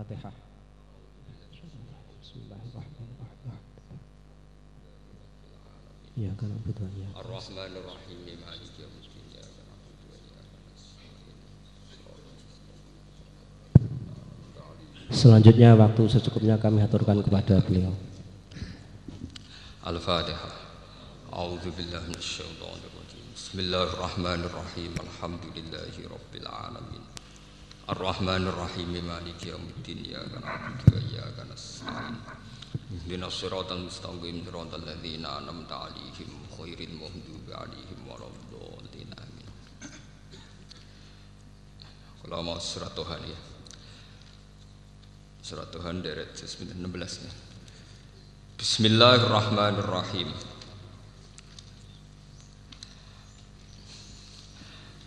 Al-Fatihah. Bismillahirrahmanirrahim. Ya kan na'budu wa iyyaka Ar-Rahmanir Rahim Maliki yaumiddin iyyaka nasta'in Selanjutnya waktu secukupnya kami aturkan kepada beliau. Al-Fatihah A'udzu billahi minasyaitonir rajim Bismillahirrahmanirrahim Alhamdulillahi rabbil alamin Ar-Rahmanir Rahim Maliki yaumiddin Iyyaka na'budu wa iyyaka nasta'in. Ihdinas siratal mustaqim siratal amin. Kalau mau surat ya. Surat Tuhan deret 16 nih Bismillahirrahmanirrahim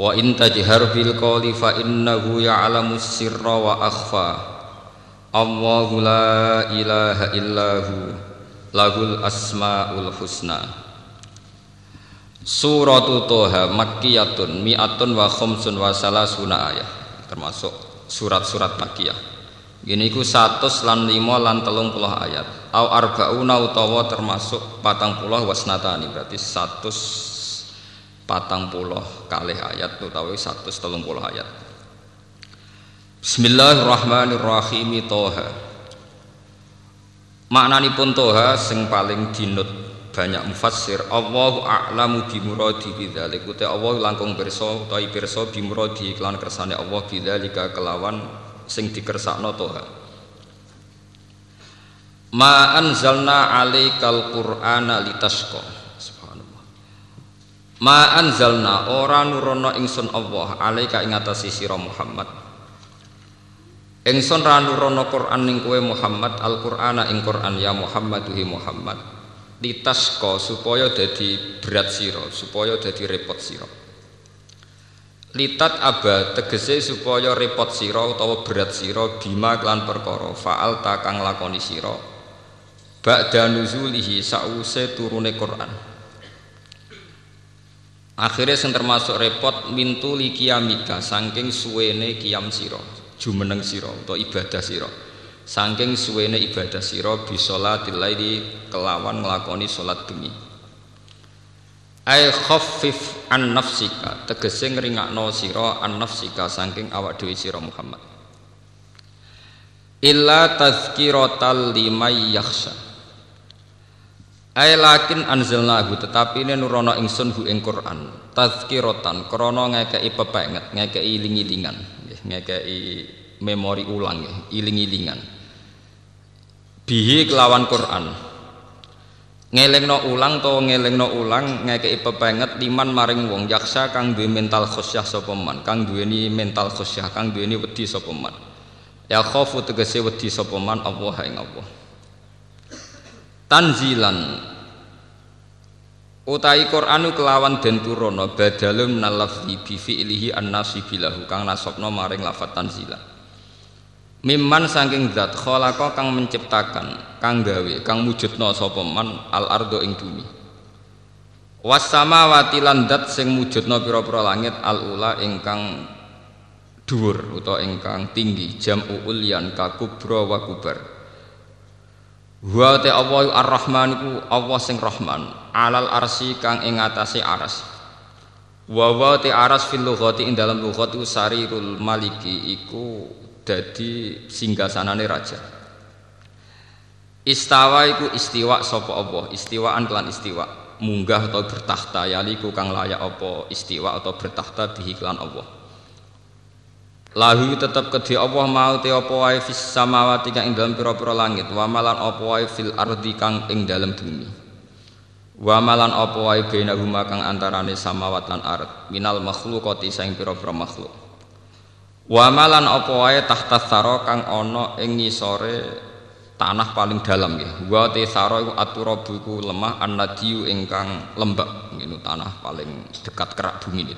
Wa in tajhar bil qawli fa innahu ya'lamu sirra wa akhfa. Allahu la ilaha illahu lahul asmaul husna. Suratu Toha Makkiyatun mi'atun wa khumsun wa salasuna ayat termasuk surat-surat Makkiyah. Gini ku satu lan lima lan telung puluh ayat. Au arba'una utawa termasuk patang puluh wasnatani Berarti satu patang puluh kali ayat utawi satu telung puluh ayat. Bismillahirrahmanirrahim Toha. Maknanipun Toha sing paling dinut banyak mufassir Allahu a'lamu bimuradi bidzalik. Uta Allah langkung pirsa utawi pirsa bimuradi iklan kersane Allah bidzalika kelawan sing dikersakno Toha. Ma anzalna alaikal qur'ana litasqa Ma anzalna ora nurono ingsun Allah alaika ing atase sira Muhammad. Ingsun ra nurono Quran ning kowe Muhammad Al-Qur'ana ing Quran ya Muhammad duhi Muhammad. Litasqa supaya dadi berat sira supaya dadi repot sira. Litat aba tegese supaya repot sira utawa berat sira bima klan perkara faal takang lakoni sira. Ba'da nuzulihi sause turune Quran Akhirnya sing termasuk repot mintu li kiamika saking suwene kiam sira jumeneng sira utawa ibadah sira. Saking suwene ibadah sira bisolatil laili kelawan nglakoni salat bengi. Ay khaffif an nafsika tegese ngringakno sira an nafsika saking awak dhewe sira Muhammad. Illa tazkiratal limay yakhsha ay lakin anzalnahu tetapi ini nurono ingsun hu ing Quran. Tazkiratan krana ngekeki pepenget ngekeki iling-ilingan nggih ngekeki memori ulang ya iling-ilingan. Bihi kelawan Quran. Ngelingno ulang to ngelingno ulang ngekeki pepenget liman maring wong yaksa kang duwe mental khosyah sapa man kang duweni mental khosyah kang duweni wedi sapa man. Ya khofu tegese wedi sapa man Allah ing Allah tanzilan utai Qur'anu kelawan den turono badalun nalafzi bi fi'lihi an-nasibilahu kang nasabna maring lafat tanzilan Mimman saking zat khalaqa kang menciptakan, kang gawe, kang mujudna sapa man al ardo ing bumi. Was samawati lan zat sing mujudna pira-pira langit al ula ingkang dhuwur utawa ingkang tinggi jam'u ulyan kakubra wa kubar. Wa ta Allah ar-Rahman iku Allah sing Rahman, alal arsi kang ing atase aras. Wa wa ta aras fil lughati ing dalam lughat sarirul maliki iku dadi singgasanane raja. Istawa iku istiwa sapa apa? Istiwaan kelan istiwa. Munggah atau bertakhta yaliku kang layak apa istiwa atau bertakhta bihi kelan Allah. Lahu tetap kedhi Allah mau te apa wae fis samawati kang ing dalem pira-pira langit, wa malan apa wae fil ardi kang ing dalem bumi. Wa malan apa wae bainahuma kang antarane samawat lan ard, minal makhluqati saing pira-pira makhluk. Wa malan apa wae tahta thara kang ana ing ngisore tanah paling dalam ya. Wa te saro iku aturabu lemah annadiyu ingkang lembab ngene tanah paling dekat kerak bumi ini.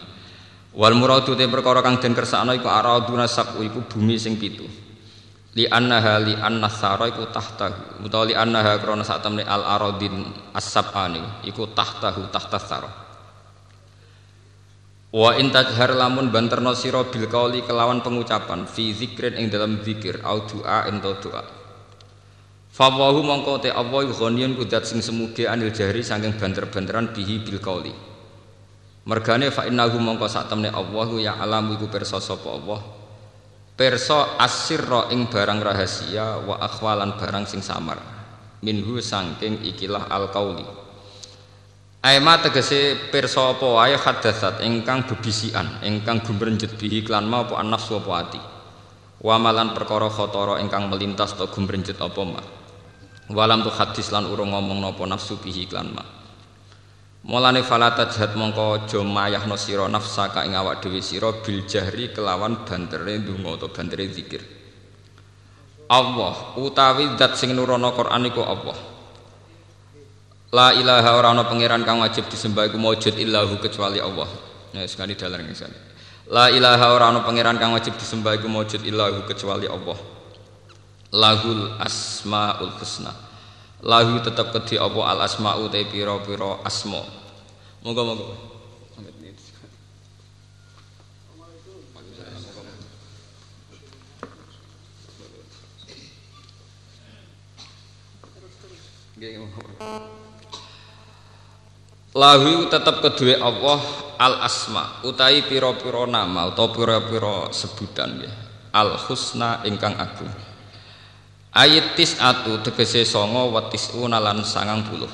Wal muradu te perkara kang den kersakno iku araduna sabu iku bumi sing pitu. Li annaha li anna saro iku tahtahu utawa li annaha krana sak temne al aradin as-sab'ani iku tahtahu tahta saro. Wa in tajhar lamun banterno sira bil qauli kelawan pengucapan fi zikrin ing dalam zikir au doa ento doa. Fawahu mongko te Allah ghaniyun kudat sing semuge anil jahri saking banter-banteran bihi bil qauli. Mergane fa innahu mongko sak temne Allah ya alam iku pirsa sapa Allah. Pirsa asirra ing barang rahasia wa akhwalan barang sing samar. Minhu saking ikilah al qauli. Aima tegese pirsa apa wae hadatsat ingkang bebisian, ingkang gumrenjet bihi klan ma apa nafsu apa ati. Wa malan perkara khotara ingkang melintas to gumrenjet apa ma. Walam tu hadis lan urung ngomong napa nafsu bihi klan ma. Mulane fala tajhat mongko aja mayahno sira nafsa ka ing awak dhewe sira bil jahri kelawan bantere ndonga utawa bantere zikir. Allah utawi zat sing nurono Quran iku Allah. La ilaha ora ana pangeran kang wajib disembah iku maujud illahu kecuali Allah. Nah, sekali dalan sekali. La ilaha ora ana pangeran kang wajib disembah iku maujud illahu kecuali Allah. Lahul asmaul husna. Lahu tetap kedhi apa al asmau te pira-pira asma. Moga-moga. Lahu tetap kedua Allah al asma utai piro-piro nama atau piro-piro sebutan ya al husna ingkang agung ayat tis atu tegese songo watis unalan sangang puluh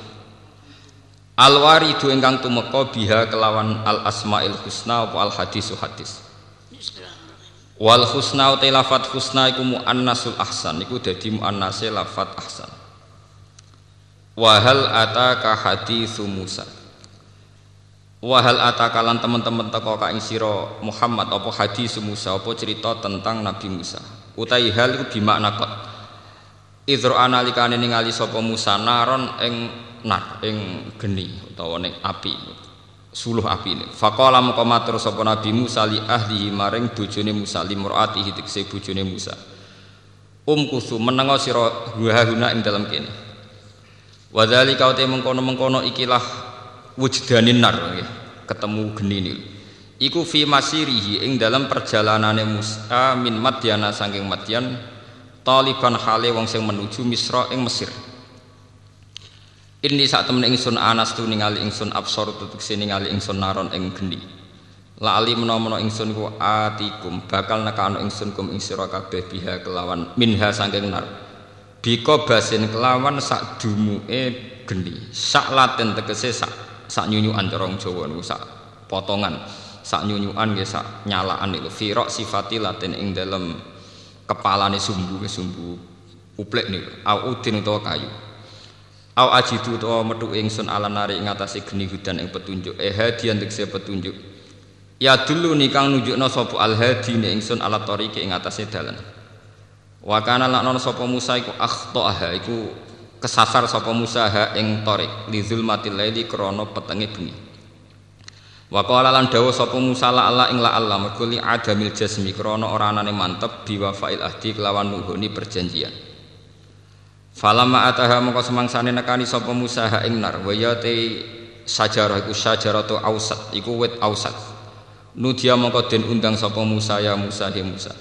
al waridu ingkang tumeka biha kelawan al asmail husna wa al hadisu hadis wal husna utai lafat husna iku muannasul ahsan iku dadi muannase lafat ahsan wahal ataka hadithu Musa Wahal atakalan teman-teman teko ka ing sira Muhammad apa hadis Musa apa cerita tentang Nabi Musa. Utai hal iku bimakna qad. Idro analikane ningali sapa Musa naron ing nar ing geni utawa ning api. Suluh api ini. Faqala maka matur sapa Nabi Musa li ahlihi maring bojone Musa limraatihi tekse bojone Musa. Um kusu menengo sira guna ing dalam kene. Wadzalika uti mengkono-mengkono ikilah wujdanin nar ketemu geni ini iku fi masirihi ing dalam perjalanane Musa min Madyana saking Madyan taliban hale wong sing menuju Misra ing Mesir. Ini saat temen ingsun anas tu ningali ingsun absor tutuk sini ningali ingsun naron ing geni. Lali menawa ingsun ku atikum bakal nekano ingsun kum ing kabeh biha kelawan minha saking nar. Biko basin kelawan sak dumuke geni sak laten tegese sak sak nyunyuan cara Jawa sak potongan sak nyunyuan nggih sak nyalaan niku. Firaq sifati latin ing dalem kepalane sumbu sumbu uplek niku au udin utawa kayu. Au ajidu utawa metu ingsun ala nari ing atase geni hudan ing petunjuk. Eh hadian tekse petunjuk. Ya dulu nikang nunjukno sapa al hadi ne ingsun ala tariqi ing atase dalan. Wa kana lakna sapa Musa iku akhtaha iku kesasar sapa Musa ha ing tarik li zulmatil laili krana petenge bengi wa qala lan dawuh sapa Musa la Allah ing la Allah mergo adamil jasmi krana ora anane mantep biwafail ahdi kelawan nuhuni perjanjian falama ataha mongko semangsane nekani sapa Musa ha ing nar wa ya te sajarah iku sajaratu ausat iku wit ausat nudia mongko den undang sapa Musa ya Musa he Musa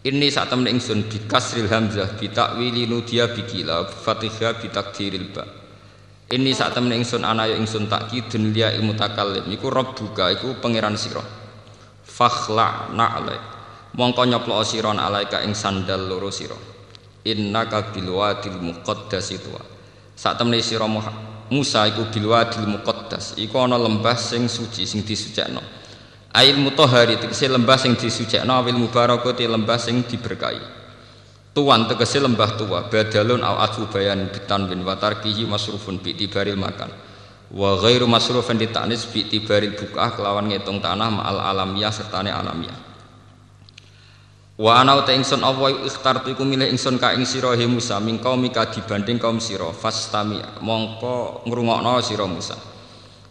ini saat temen ingsun bi kasril hamzah bi takwili nudia bikila fatihah bi takdiril ba. Ini saat temen ingsun anayo ingsun takkidun liya mutakallim iku rabbuka iku pangeran sira. Fakhla na'lai. Mongko nyoplo sira alaika ing sandal loro sira. Innaka bil wadil muqaddas itu. Saat temen sira Musa iku bil wadil muqaddas iku ana lembah sing suci sing disucikno. Ail mutahari tegese lembah sing disucikno awil mubarakati lembah sing diberkahi. Tuan tegese lembah tua badalun au atfu bayan bitan bin watarkihi masrufun bi tibaril makan. Wa ghairu masrufun ditanis bi tibaril bukah kelawan ngitung tanah ma'al alamiah sertane alamiah. Wa ana ta ingsun Allah ikhtartu iku milih ingsun ka ing sira he Musa ming mika dibanding kaum sira fastami mongko ngrungokno sira Musa.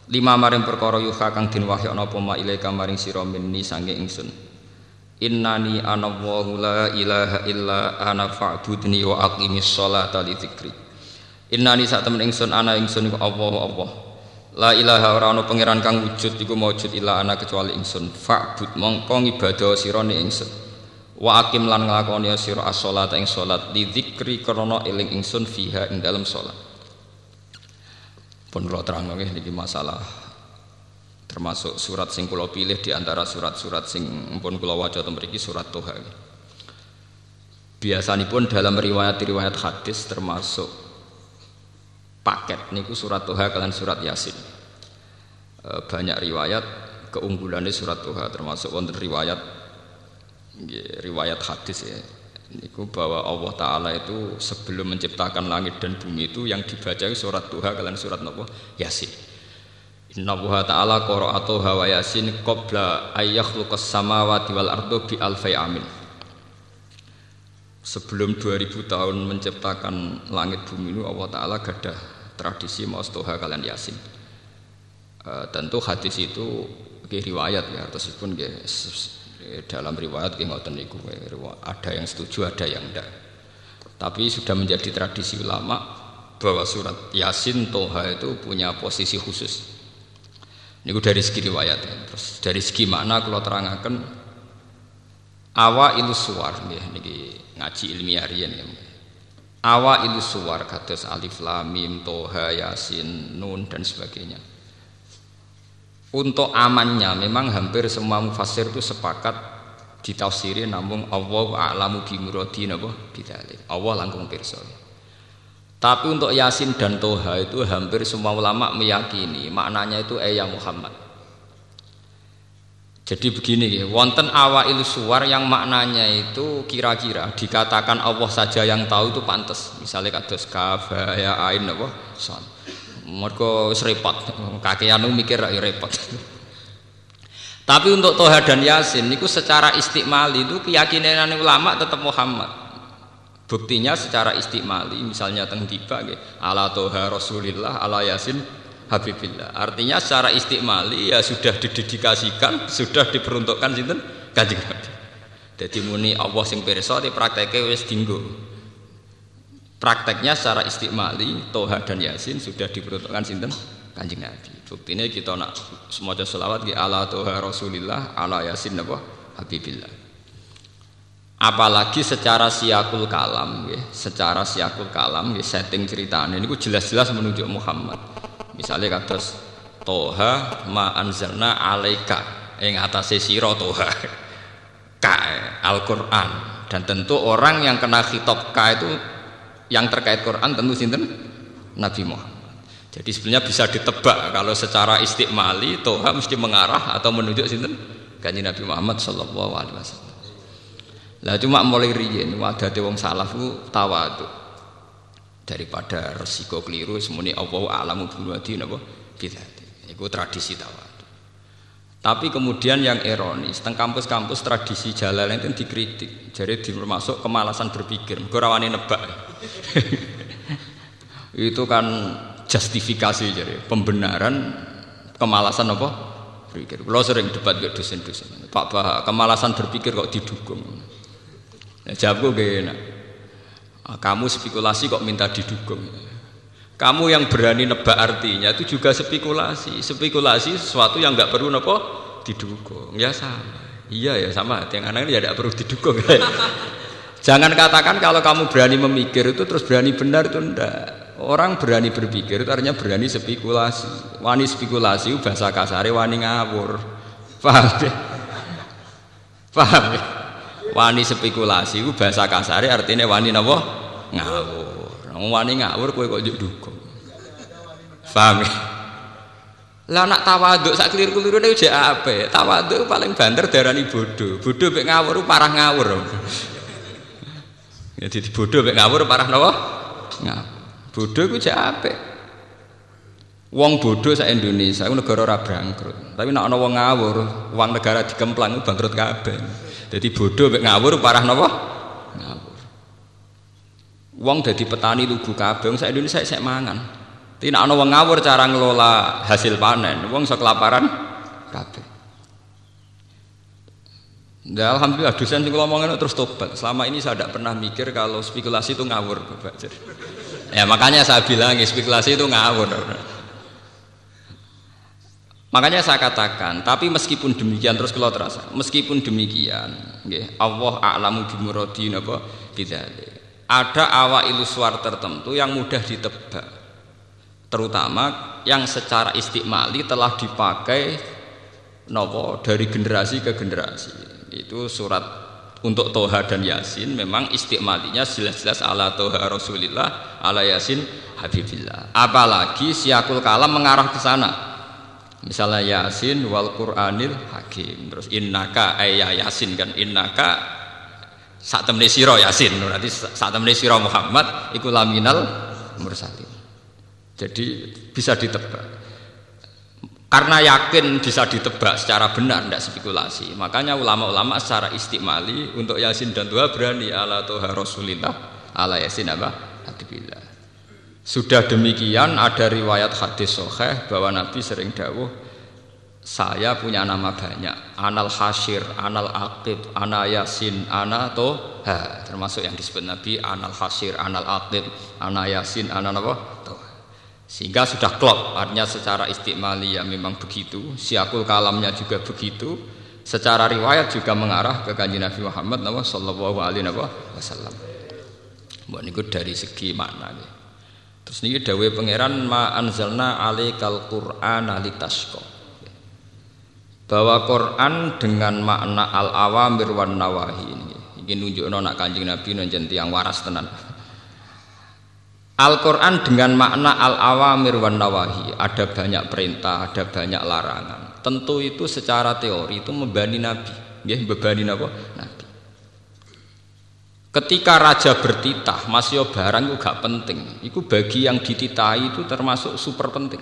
Lima maring perkara yuha kang den wahyana apa ma ilaika maring sira minni sange ingsun. Innani ana Allahu la ilaha illa ana fa'budni wa aqimis sholata li dzikri. Innani sak temen ingsun ana ingsun iku Allah Allah. La ilaha ora ana pangeran kang wujud iku maujud illa ana kecuali ingsun. Fa'bud mongko ngibadah sira ni ingsun wa akim lan nglakoni sira as-shalat ing salat di dzikri krana eling ingsun fiha ing dalam salat pun kula terangno nggih niki masalah termasuk surat sing kula pilih di antara surat-surat sing pun kula waca teng mriki surat Toha biasanipun dalam riwayat-riwayat hadis termasuk paket niku surat Toha kalian surat Yasin. E, banyak riwayat keunggulannya surat Toha termasuk wonten riwayat riwayat hadis ya Niku bahwa Allah Ta'ala itu sebelum menciptakan langit dan bumi itu yang dibaca surat Tuhan kalian surat Nabi Yasin Inna Allah Ta'ala qara'atuha wa Yasin qabla ayyakhluqas samawati wal ardu bi alfai amin. Sebelum 2000 tahun menciptakan langit bumi itu Allah Ta'ala gadah tradisi mau Tuhan kalian Yasin. E, Tentu hadis itu riwayat ya pun dalam riwayat ki ngoten niku ada yang setuju ada yang tidak tapi sudah menjadi tradisi ulama bahwa surat Yasin Toha itu punya posisi khusus niku dari segi riwayat terus dari segi makna kalau terangkan awa ilu suar ya niki ngaji ilmiah riyen ya awa ilu suar kados alif lam mim toha yasin nun dan sebagainya untuk amannya memang hampir semua mufasir itu sepakat ditafsiri namun Allah a'lamu bi. Allah langkung pirsa. Tapi untuk Yasin dan Toha itu hampir semua ulama meyakini maknanya itu ayat Muhammad. Jadi begini ya, wonten awail suwar yang maknanya itu kira-kira dikatakan Allah saja yang tahu itu pantas. Misalnya kados kaf ya ain apa? Son. Mergo repot. Kakean mikir ya repot. Tapi untuk Toha dan Yasin niku secara istiqmali itu keyakinan ulama tetap Muhammad. Buktinya secara istiqmali misalnya teng tiba ala Toha Rasulillah ala Yasin Habibillah. Artinya secara istiqmali ya sudah didedikasikan, sudah diperuntukkan sinten Kanjeng Nabi. Jadi muni Allah sing pirsa di prakteke wis dinggo. Prakteknya secara istiqmali Toha dan Yasin sudah diperuntukkan sinten Kanjeng Nabi. Buktinya kita nak semuanya selawat di ala Toha Rasulillah ala Yasin apa Habibillah. Apalagi secara siakul kalam, ya, secara siakul kalam, ya, setting ceritanya ini jelas-jelas menunjuk Muhammad. Misalnya kata Toha ma anzalna alaika yang atas siro Toha ka Al Quran dan tentu orang yang kena khitab ka itu yang terkait Quran tentu sinten Nabi Muhammad. Jadi sebenarnya bisa ditebak kalau secara istiqmali Toha mesti mengarah atau menunjuk sinten kanjeng Nabi Muhammad Shallallahu Alaihi Wasallam. Lah cuma mulai riyen wadate wong salaf ku tawadu daripada resiko keliru semuanya Allah alamu bunwadi napa bidati. Iku tradisi tawadu. Tapi kemudian yang ironis, teng kampus-kampus tradisi jalan itu dikritik, jadi termasuk kemalasan berpikir, gorawani nebak. itu kan justifikasi jadi pembenaran kemalasan apa? Berpikir. Kalau sering debat ke dosen-dosen, Pak Bah, kemalasan berpikir kok didukung. Ya, jawabku gak ah, Kamu spekulasi kok minta didukung? Kamu yang berani nebak artinya itu juga spekulasi. Spekulasi sesuatu yang nggak perlu nopo didukung. Ya sama. Iya ya sama. Yang anak ini ya tidak perlu didukung. Jangan katakan kalau kamu berani memikir itu terus berani benar itu ndak. Orang berani berpikir itu artinya berani spekulasi. Wani spekulasi bahasa kasar wani ngawur. Paham ya? Paham ya? Wani spekulasi itu bahasa kasar artinya wani napa? Ngawur. Wani ngawur kowe kok dukung. Paham ya? Lah nak tawaduk sak keliru-kelirune ujek apa? Tawaduk paling banter darani bodoh. Bodoh mek ngawur parah ngawur. Jadi bodoh mek ngawur parah napa? Ngawur. Bodoh iku jek apik. Wong bodoh sa Indonesia, itu negara ora bangkrut. Tapi nek ana ngawur, uang negara dikemplang bangkrut kabeh. Jadi bodoh mek ngawur parah napa? Ngawur. Wong dadi petani lugu kabeh, sak Indonesia sik mangan. Tapi nek ana ngawur cara ngelola hasil panen, wong iso kelaparan kabeh. Ya, alhamdulillah dosen sing ngomongin terus tobat. Selama ini saya tidak pernah mikir kalau spekulasi itu ngawur, Bapak. Ya makanya saya bilang spekulasi itu ngawur. Makanya saya katakan, tapi meskipun demikian terus kalau terasa, meskipun demikian, nggih, Allah a'lamu bimuradi napa bidzalik. Ada awal ilusuar tertentu yang mudah ditebak. Terutama yang secara istiqmali telah dipakai nopo dari generasi ke generasi. Itu surat untuk Toha dan Yasin memang istiqmalinya jelas-jelas ala Toha Rasulillah, ala Yasin Habibillah. Apalagi siakul kalam mengarah ke sana Misalnya Yasin wal Qur'anil Hakim. Terus innaka ayya Yasin kan innaka saat temne Yasin. Berarti saat temne Muhammad iku laminal mursalin. Jadi bisa ditebak. Karena yakin bisa ditebak secara benar, tidak spekulasi. Makanya ulama-ulama secara istimali untuk Yasin dan Tuhan berani ala Tuhan Rasulillah ala Yasin apa? Hadibillah. Sudah demikian ada riwayat hadis soheh bahwa Nabi sering dawuh saya punya nama banyak anal hasir, anal akib, ana yasin, ana toha termasuk yang disebut Nabi anal hasir, anal akib, ana yasin, ana apa? toha sehingga sudah klop artinya secara istimali ya memang begitu siakul kalamnya juga begitu secara riwayat juga mengarah ke kanji Nabi Muhammad Sallallahu Alaihi Wasallam. Buat dari segi makna. Nih. Terus niki dawe pangeran ma anzalna alaikal qur'ana litasqa. Bahwa Quran dengan makna al awamir wan nawahi ini. Iki nunjukno nak Kanjeng Nabi nonjen tiang waras tenan. Al-Quran dengan makna al-awamir wan nawahi Ada banyak perintah, ada banyak larangan Tentu itu secara teori itu membani Nabi ya, Membani Nabi Ketika raja bertitah, masih barang itu gak penting. Itu bagi yang dititahi itu termasuk super penting.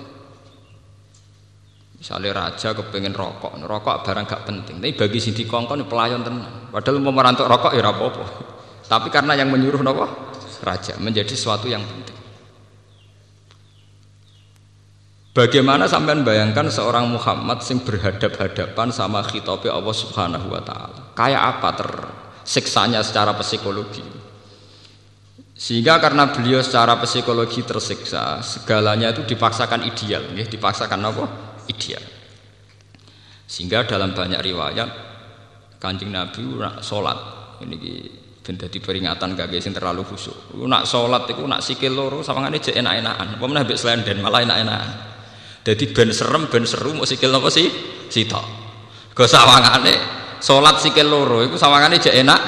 Misalnya raja kepengen rokok, rokok barang gak penting. Tapi bagi si dikongkon pelayan tenang. Padahal mau merantuk rokok ya rapopo. Tapi karena yang menyuruh nopo raja menjadi sesuatu yang penting. Bagaimana sampean bayangkan seorang Muhammad yang berhadap-hadapan sama khitabe Allah Subhanahu wa taala? Kayak apa ter siksanya secara psikologi. Sehingga karena beliau secara psikologi tersiksa, segalanya itu dipaksakan ideal, ya, dipaksakan apa? Ideal. Sehingga dalam banyak riwayat Kanjeng Nabi nak sholat ini ben dadi peringatan gak sing terlalu khusyuk. Nak sholat itu nak sikil loro sawangane jek enak-enakan. Apa meneh mbek slenden malah enak-enakan. Jadi ben serem ben seru mau sikil apa sih? Sitok. Go sawangane Salat sikil loro iku sawangane jek enak.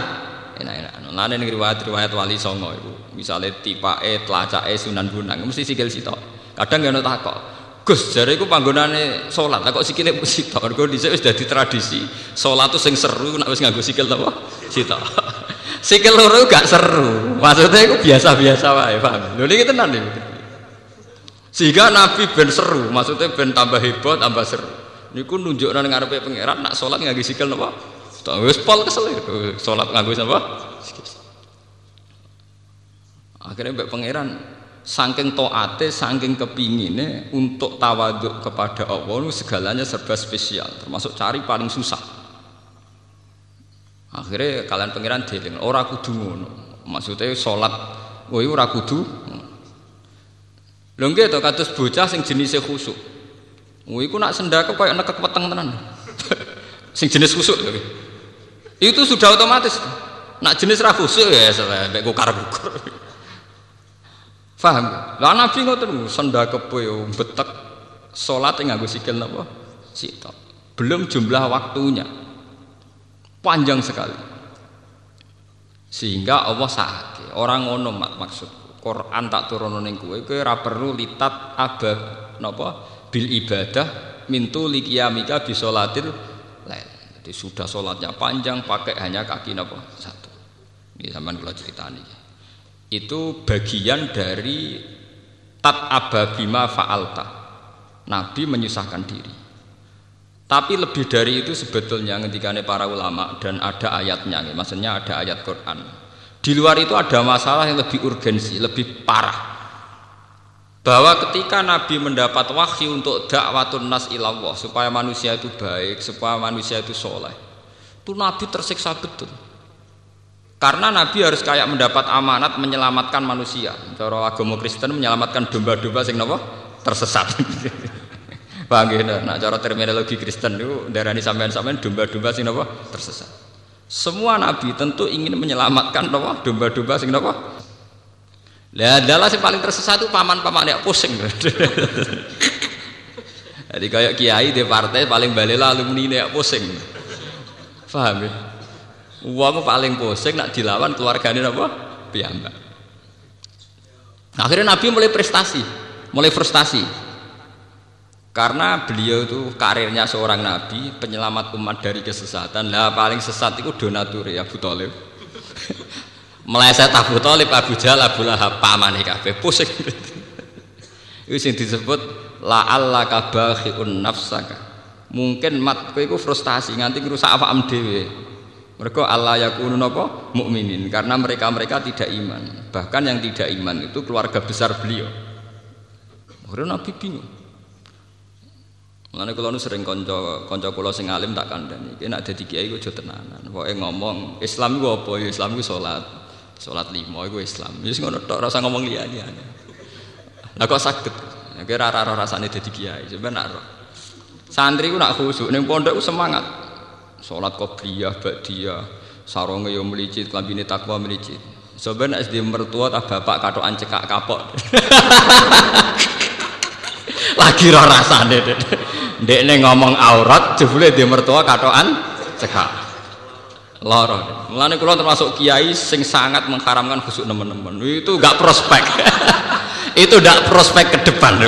Enak-enak. Lane ning riwayat-riwayat wali songo iku, misale tipake, tlacake Sunan Bonang mesti sikil sitok. Kadang ya ono takok. Gus, jare iku panggonane salat, kok sikile sitok. Mergo dhisik wis dadi tradisi. Salat tuh sing seru nek wis nganggo sikil apa? Sitok. sikil loro gak seru. Maksudnya iku biasa-biasa wae, paham? Lho niki tenan iki. Sehingga Nabi ben seru, maksudnya ben tambah hebat, tambah seru niku nunjukna ning ngarepe pangeran nak salat nganggo sikil napa? Wis pol kesel salat nganggo napa akhirnya mbak pangeran saking toate saking kepingine untuk tawaduk kepada Allah segalanya serba spesial termasuk cari paling susah. Akhirnya kalian pangeran dieling ora kudu ngono. Maksudnya salat kowe ora kudu lho nggih kados bocah sing jenise khusuk Oh, iku nak sendako koyo nekek weteng tenan. Sing jenis kusuk Itu sudah otomatis. Nak jenis ra khusuk ya sampe kukar-kukur. Faham? Lah Nabi ngoten sendakepe yo betek salat nganggo sikil napa? Sitok. Belum jumlah waktunya. Panjang sekali. Sehingga Allah sahake. Orang ngono maksud Quran tak turun ning kowe kowe perlu litat abah napa bil ibadah mintu likiyamika bisolatil lain. Jadi sudah sholatnya panjang pakai hanya kaki nopo satu. Ini zaman kalau cerita ini. Itu bagian dari tat ababima fa'alta. Nabi menyusahkan diri. Tapi lebih dari itu sebetulnya ketika para ulama dan ada ayatnya, maksudnya ada ayat Quran. Di luar itu ada masalah yang lebih urgensi, lebih parah. Bahwa ketika Nabi mendapat wahyu untuk dakwatun nas ilallah supaya manusia itu baik, supaya manusia itu soleh, itu Nabi tersiksa betul. Karena Nabi harus kayak mendapat amanat menyelamatkan manusia. Cara agama Kristen menyelamatkan domba-domba sing napa? Tersesat. Ya? Nah, cara terminologi Kristen itu darani sampean-sampean domba-domba sing napa? Tersesat. Semua nabi tentu ingin menyelamatkan? Domba-domba sing napa? Lah adalah yang paling tersesat itu paman-paman yang pusing. Jadi kayak kiai di partai paling balela alumni ini pusing. Paham ya? Uang paling pusing nak dilawan keluarganya apa? Piyambak. Akhirnya Nabi mulai prestasi, mulai frustasi. Karena beliau itu karirnya seorang nabi, penyelamat umat dari kesesatan. Lah paling sesat itu donatur ya Abu Thalib. Meleset Abu Thalib, Abu Jahal, Abu Lahab, pamane kabeh pusing. Itu sing disebut la alla kabakhiun nafsaka. Mungkin mat kowe iku frustasi nganti ngrusak awakmu dhewe. Mereka Allah yakunu napa mukminin karena mereka-mereka tidak iman. Bahkan yang tidak iman itu keluarga besar beliau. Akhirnya Nabi bingung. Mulane kula nu sering kanca kanca kula sing alim tak kandhani, iki nek dadi kiai aja tenanan. Pokoke ngomong Islam iku apa? Ya Islam iku salat. Salat lima iku Islam. Wis ngono tok, ora usah ngomong liya-liyane. Lah kok? Ya kira ora ora rasane dadi kiai, ora. Santri ku nak khusuk ning pondok ku semangat. Salat qobliyah, ba'diyah, sarunge yo melicit, klambine takwa melicit. Sebenarnya SD mertua tak bapak katokan cekak kapok. Lagi roh rasane, Dek. Ndekne ngomong aurat jebule di mertua katokan cekak. Loro. Mulane kula termasuk kiai sing sangat mengharamkan khusuk nemen-nemen. Itu enggak prospek. itu enggak prospek ke depan.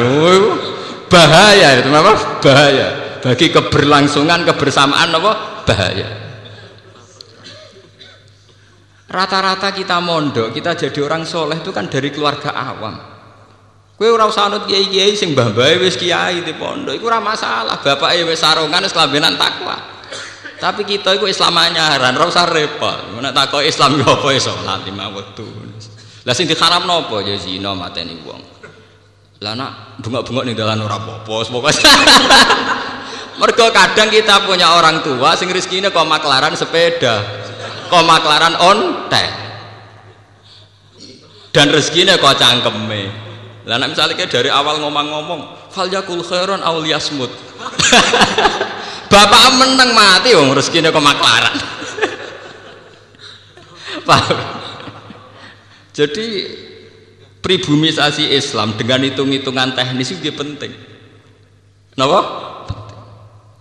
Bahaya itu apa? Bahaya. Bagi keberlangsungan kebersamaan apa? Bahaya. Rata-rata kita mondok, kita jadi orang soleh itu kan dari keluarga awam. Kue ora usah anut kiai-kiai sing mbah-mbah wis kiai di pondok, iku ora masalah. Bapake wis sarungan wis kelambenan takwa. Tapi kita iku Islam anyaran, ora usah repot. Nek takoki Islam yo apa iso salat lima waktu. Lah sing diharamno apa ya zina mateni wong. Lah nak bengok-bengok ning dalan ora apa-apa, pokoke. Mergo kadang kita punya orang tua sing rezekine kok maklaran sepeda, kok maklaran ontek. Dan rezekinya kok cangkeme. Lah nek misalnya dari awal ngomong-ngomong, fal yakul khairon aw liyasmut. Bapak menang mati wong rezekine kok maklaran. Paham? Jadi pribumisasi Islam dengan hitung-hitungan teknis itu dia penting. Kenapa?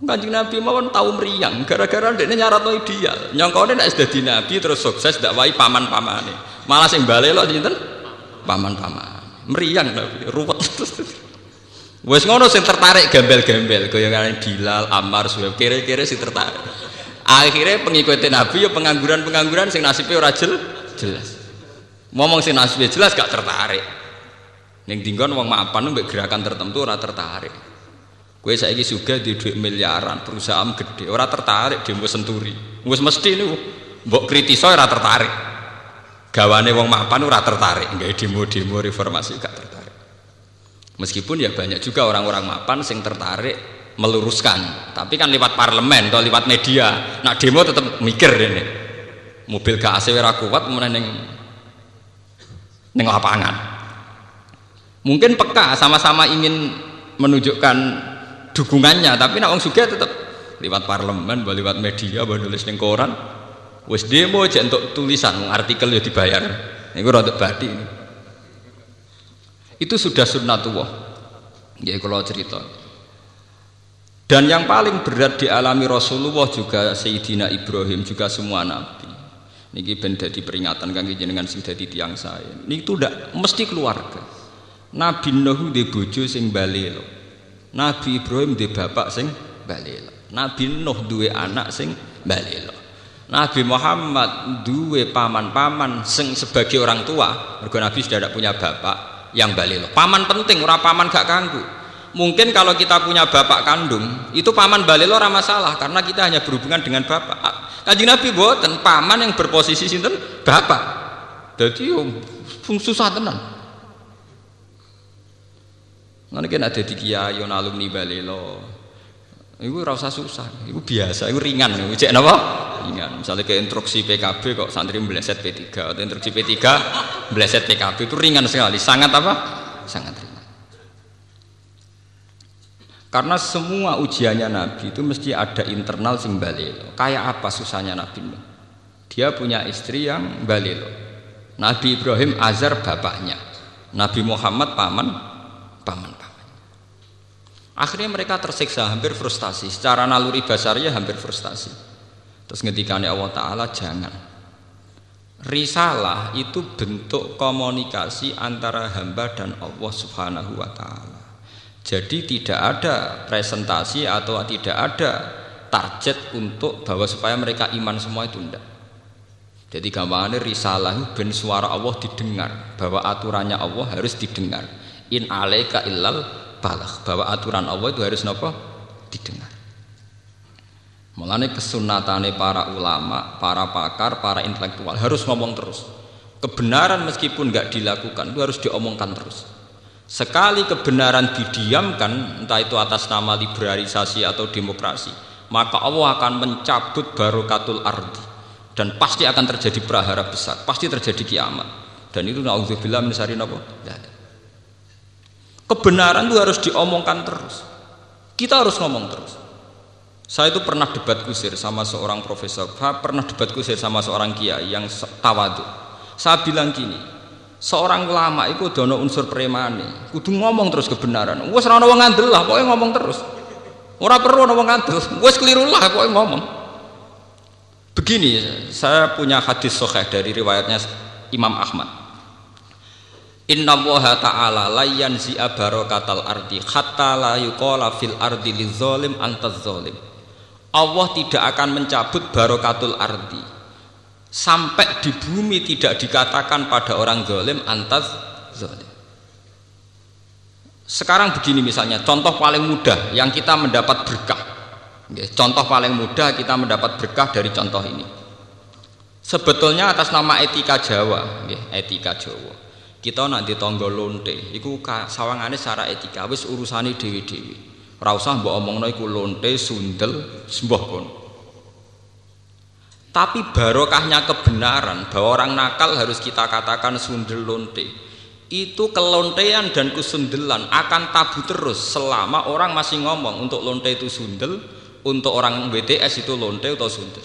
Kanjeng Nabi mawon tahu meriang gara-gara ndekne nyaratno ideal. Nyongkone nek dadi nabi terus sukses ndak wae paman-pamane. Malah sing bale lho sinten? Paman-paman. Meriang Nabi, ruwet. Wes ngono sing tertarik gembel-gembel goyangane Bilal, Ammar, Suhaib, kira-kira sing tertarik. Akhirnya pengikuti Nabi ya pengangguran-pengangguran sing nasibnya ora jelas. Ngomong sing nasibnya jelas gak tertarik. Ning dinggon wong mapan mbek gerakan tertentu ora tertarik. Kue saiki juga di duit miliaran perusahaan gede, orang tertarik di senturi. Wes mesti nih, mbok kritiso ora tertarik. Gawane wong mapan ora tertarik, nggak demo-demo reformasi gak tertarik. Meskipun ya banyak juga orang-orang mapan sing tertarik meluruskan, tapi kan lewat parlemen atau lewat media. Nak demo tetap mikir ini. Mobil gak AC ora kuat meneng neng lapangan. Mungkin peka sama-sama ingin menunjukkan dukungannya tapi nak wong sugih tetap lewat parlemen lewat media bawa nulis ning koran wis demo aja untuk tulisan artikel ya dibayar ini rada badi itu sudah sunnatullah ya kalau cerita. Dan yang paling berat dialami Rasulullah juga Sayyidina Ibrahim juga semua nabi. Niki ben dadi peringatan kangge jenengan sing dadi saya ini itu ndak mesti keluarga. Nabi Nuh di bojo sing balelo. Nabi Ibrahim di bapak sing balelo. Nabi Nuh duwe anak sing balelo. Nabi Muhammad duwe paman-paman sing sebagai orang tua. Mergo Nabi sudah tidak punya bapak yang balelo. Paman penting, ora paman gak kanggu. Mungkin kalau kita punya bapak kandung, itu paman balelo ora masalah karena kita hanya berhubungan dengan bapak. Kanjeng Nabi boten paman yang berposisi sinten bapak. Jadi susah tenan. Nanti ada di kiai alumni balelo. Iku rasa susah, itu biasa, itu ringan, itu cek apa? Ringan. Misalnya ke instruksi PKB kok santri meleset P3 atau instruksi P3 meleset PKB itu ringan sekali, sangat apa? Sangat ringan. Karena semua ujiannya Nabi itu mesti ada internal sing. Kayak apa susahnya Nabi Dia punya istri yang balilo. Nabi Ibrahim Azar bapaknya. Nabi Muhammad paman paman. Akhirnya mereka tersiksa, hampir frustasi. Secara naluri basarnya hampir frustasi. Terus ngetikane Allah Ta'ala jangan. Risalah itu bentuk komunikasi antara hamba dan Allah Subhanahu wa taala. Jadi tidak ada presentasi atau tidak ada target untuk bahwa supaya mereka iman semua itu tidak. Jadi gampangannya risalah ben suara Allah didengar bahwa aturannya Allah harus didengar. In alaika illal balagh bahwa aturan Allah itu harus nopo didengar. Mulane kesunatane para ulama, para pakar, para intelektual harus ngomong terus. Kebenaran meskipun nggak dilakukan itu harus diomongkan terus. Sekali kebenaran didiamkan, entah itu atas nama liberalisasi atau demokrasi, maka Allah akan mencabut barokatul ardi dan pasti akan terjadi prahara besar, pasti terjadi kiamat. Dan itu naudzubillah min syarri napa? Kebenaran itu harus diomongkan terus. Kita harus ngomong terus. Saya itu pernah debat kusir sama seorang profesor, pernah debat kusir sama seorang kiai yang tawadu. Saya bilang gini, seorang ulama itu dono unsur premane kudu ngomong terus kebenaran. Wes ora wong ngandel lah pokoknya ngomong terus. Ora perlu ana wong ngandel. Wes keliru lah pokoknya ngomong. Begini saya punya hadis sahih dari riwayatnya Imam Ahmad Inna Allah ta'ala la yanzi'a barakatal ardi hatta la yuqala fil ardi lizolim antaz zolim Allah tidak akan mencabut barokatul ardi sampai di bumi tidak dikatakan pada orang zalim antas zalim. Sekarang begini misalnya, contoh paling mudah yang kita mendapat berkah. Contoh paling mudah kita mendapat berkah dari contoh ini. Sebetulnya atas nama etika Jawa, etika Jawa. Kita nanti tonggo lonte, itu sawangannya secara etika, wis urusane dewi-dewi. Ora usah mbok omongno iku lonte, sundel, sembah. Tapi barokahnya kebenaran bahwa orang nakal harus kita katakan sundel lonte. Itu kelontean dan kesundelan akan tabu terus selama orang masih ngomong untuk lonte itu sundel, untuk orang WTS itu lonte atau sundel.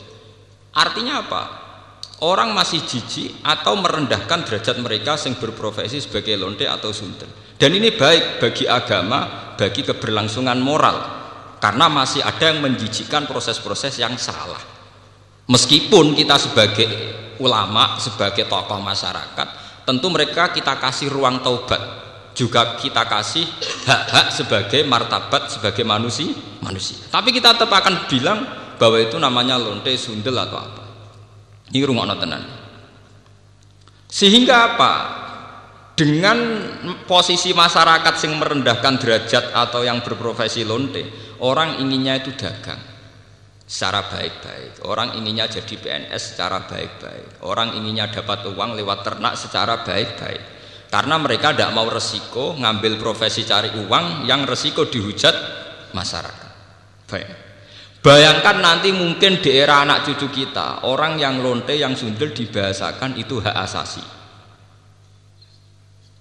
Artinya apa? Orang masih jijik atau merendahkan derajat mereka yang berprofesi sebagai lonte atau sundel. Dan ini baik bagi agama, bagi keberlangsungan moral. Karena masih ada yang menjijikkan proses-proses yang salah. Meskipun kita sebagai ulama, sebagai tokoh masyarakat, tentu mereka kita kasih ruang taubat, juga kita kasih hak-hak sebagai martabat sebagai manusia, manusia. Tapi kita tetap akan bilang bahwa itu namanya lonte sundel atau apa. Ini rumah tenan. Sehingga apa? Dengan posisi masyarakat yang merendahkan derajat atau yang berprofesi lonte, orang inginnya itu dagang secara baik-baik. Orang inginnya jadi PNS secara baik-baik. Orang inginnya dapat uang lewat ternak secara baik-baik. Karena mereka tidak mau resiko ngambil profesi cari uang yang resiko dihujat masyarakat. Baik. Bayangkan nanti mungkin di era anak cucu kita orang yang lonte yang sundel dibahasakan itu hak asasi.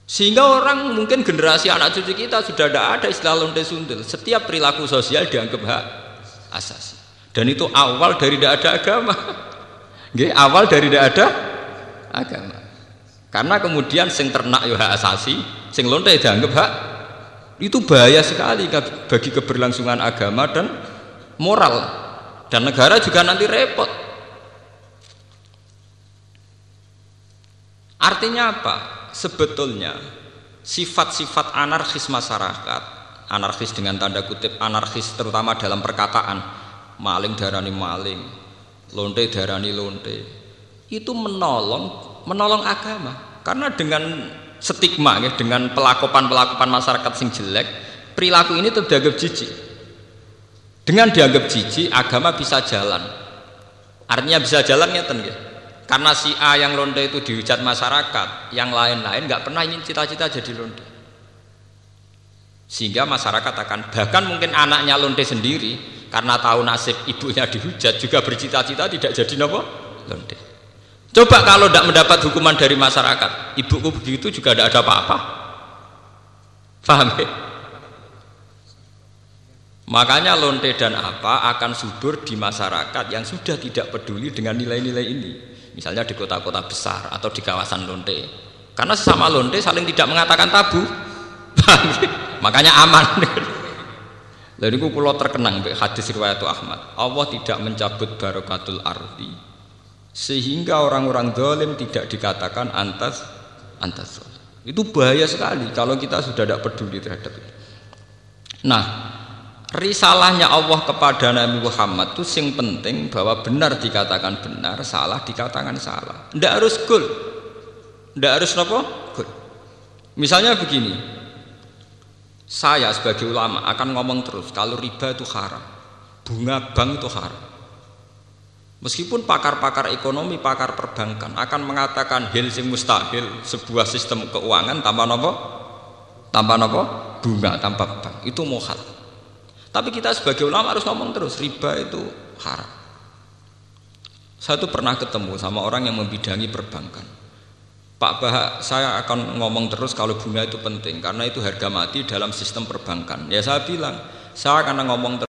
Sehingga orang mungkin generasi anak cucu kita sudah tidak ada istilah lonte sundel. Setiap perilaku sosial dianggap hak asasi. Dan itu awal dari tidak ada agama. Nggih, awal dari tidak ada agama. Karena kemudian sing ternak yo hak asasi, sing lonte dianggap hak itu bahaya sekali bagi keberlangsungan agama dan moral. Dan negara juga nanti repot. Artinya apa? Sebetulnya sifat-sifat anarkis masyarakat, anarkis dengan tanda kutip anarkis terutama dalam perkataan maling darani maling lonte darani lonte itu menolong menolong agama karena dengan stigma ya, dengan pelakupan pelakupan masyarakat sing jelek perilaku ini tetap dianggap jijik. Dengan dianggap jijik, agama bisa jalan. Artinya bisa jalan ngeten nggih. Karena si A yang lonte itu dihujat masyarakat, yang lain-lain nggak pernah ingin cita-cita jadi lonte. Sehingga masyarakat akan bahkan mungkin anaknya lonte sendiri karena tahu nasib ibunya dihujat juga bercita-cita tidak jadi nopo lonte. Coba kalau tidak mendapat hukuman dari masyarakat, ibuku begitu juga tidak ada apa-apa. Paham ya? Makanya lonte dan apa akan subur di masyarakat yang sudah tidak peduli dengan nilai-nilai ini. Misalnya di kota-kota besar atau di kawasan lonte. Karena sesama lonte saling tidak mengatakan tabu. Makanya aman. Lalu itu pulau terkenang hadis riwayat Ahmad. Allah tidak mencabut barokatul ardi sehingga orang-orang dolim tidak dikatakan antas antas. Itu bahaya sekali kalau kita sudah tidak peduli terhadap itu. Nah, risalahnya Allah kepada Nabi Muhammad itu sing penting bahwa benar dikatakan benar, salah dikatakan salah. Tidak harus gol, tidak harus apa? Gol. Misalnya begini, saya sebagai ulama akan ngomong terus kalau riba itu haram, bunga bank itu haram. Meskipun pakar-pakar ekonomi, pakar perbankan akan mengatakan hil sing mustahil sebuah sistem keuangan tanpa nopo, tanpa nopo, bunga tanpa bank itu mohal. Tapi kita sebagai ulama harus ngomong terus riba itu haram. Saya tuh pernah ketemu sama orang yang membidangi perbankan. Pak Bah, saya akan ngomong terus kalau bunga itu penting karena itu harga mati dalam sistem perbankan. Ya saya bilang, saya akan ngomong terus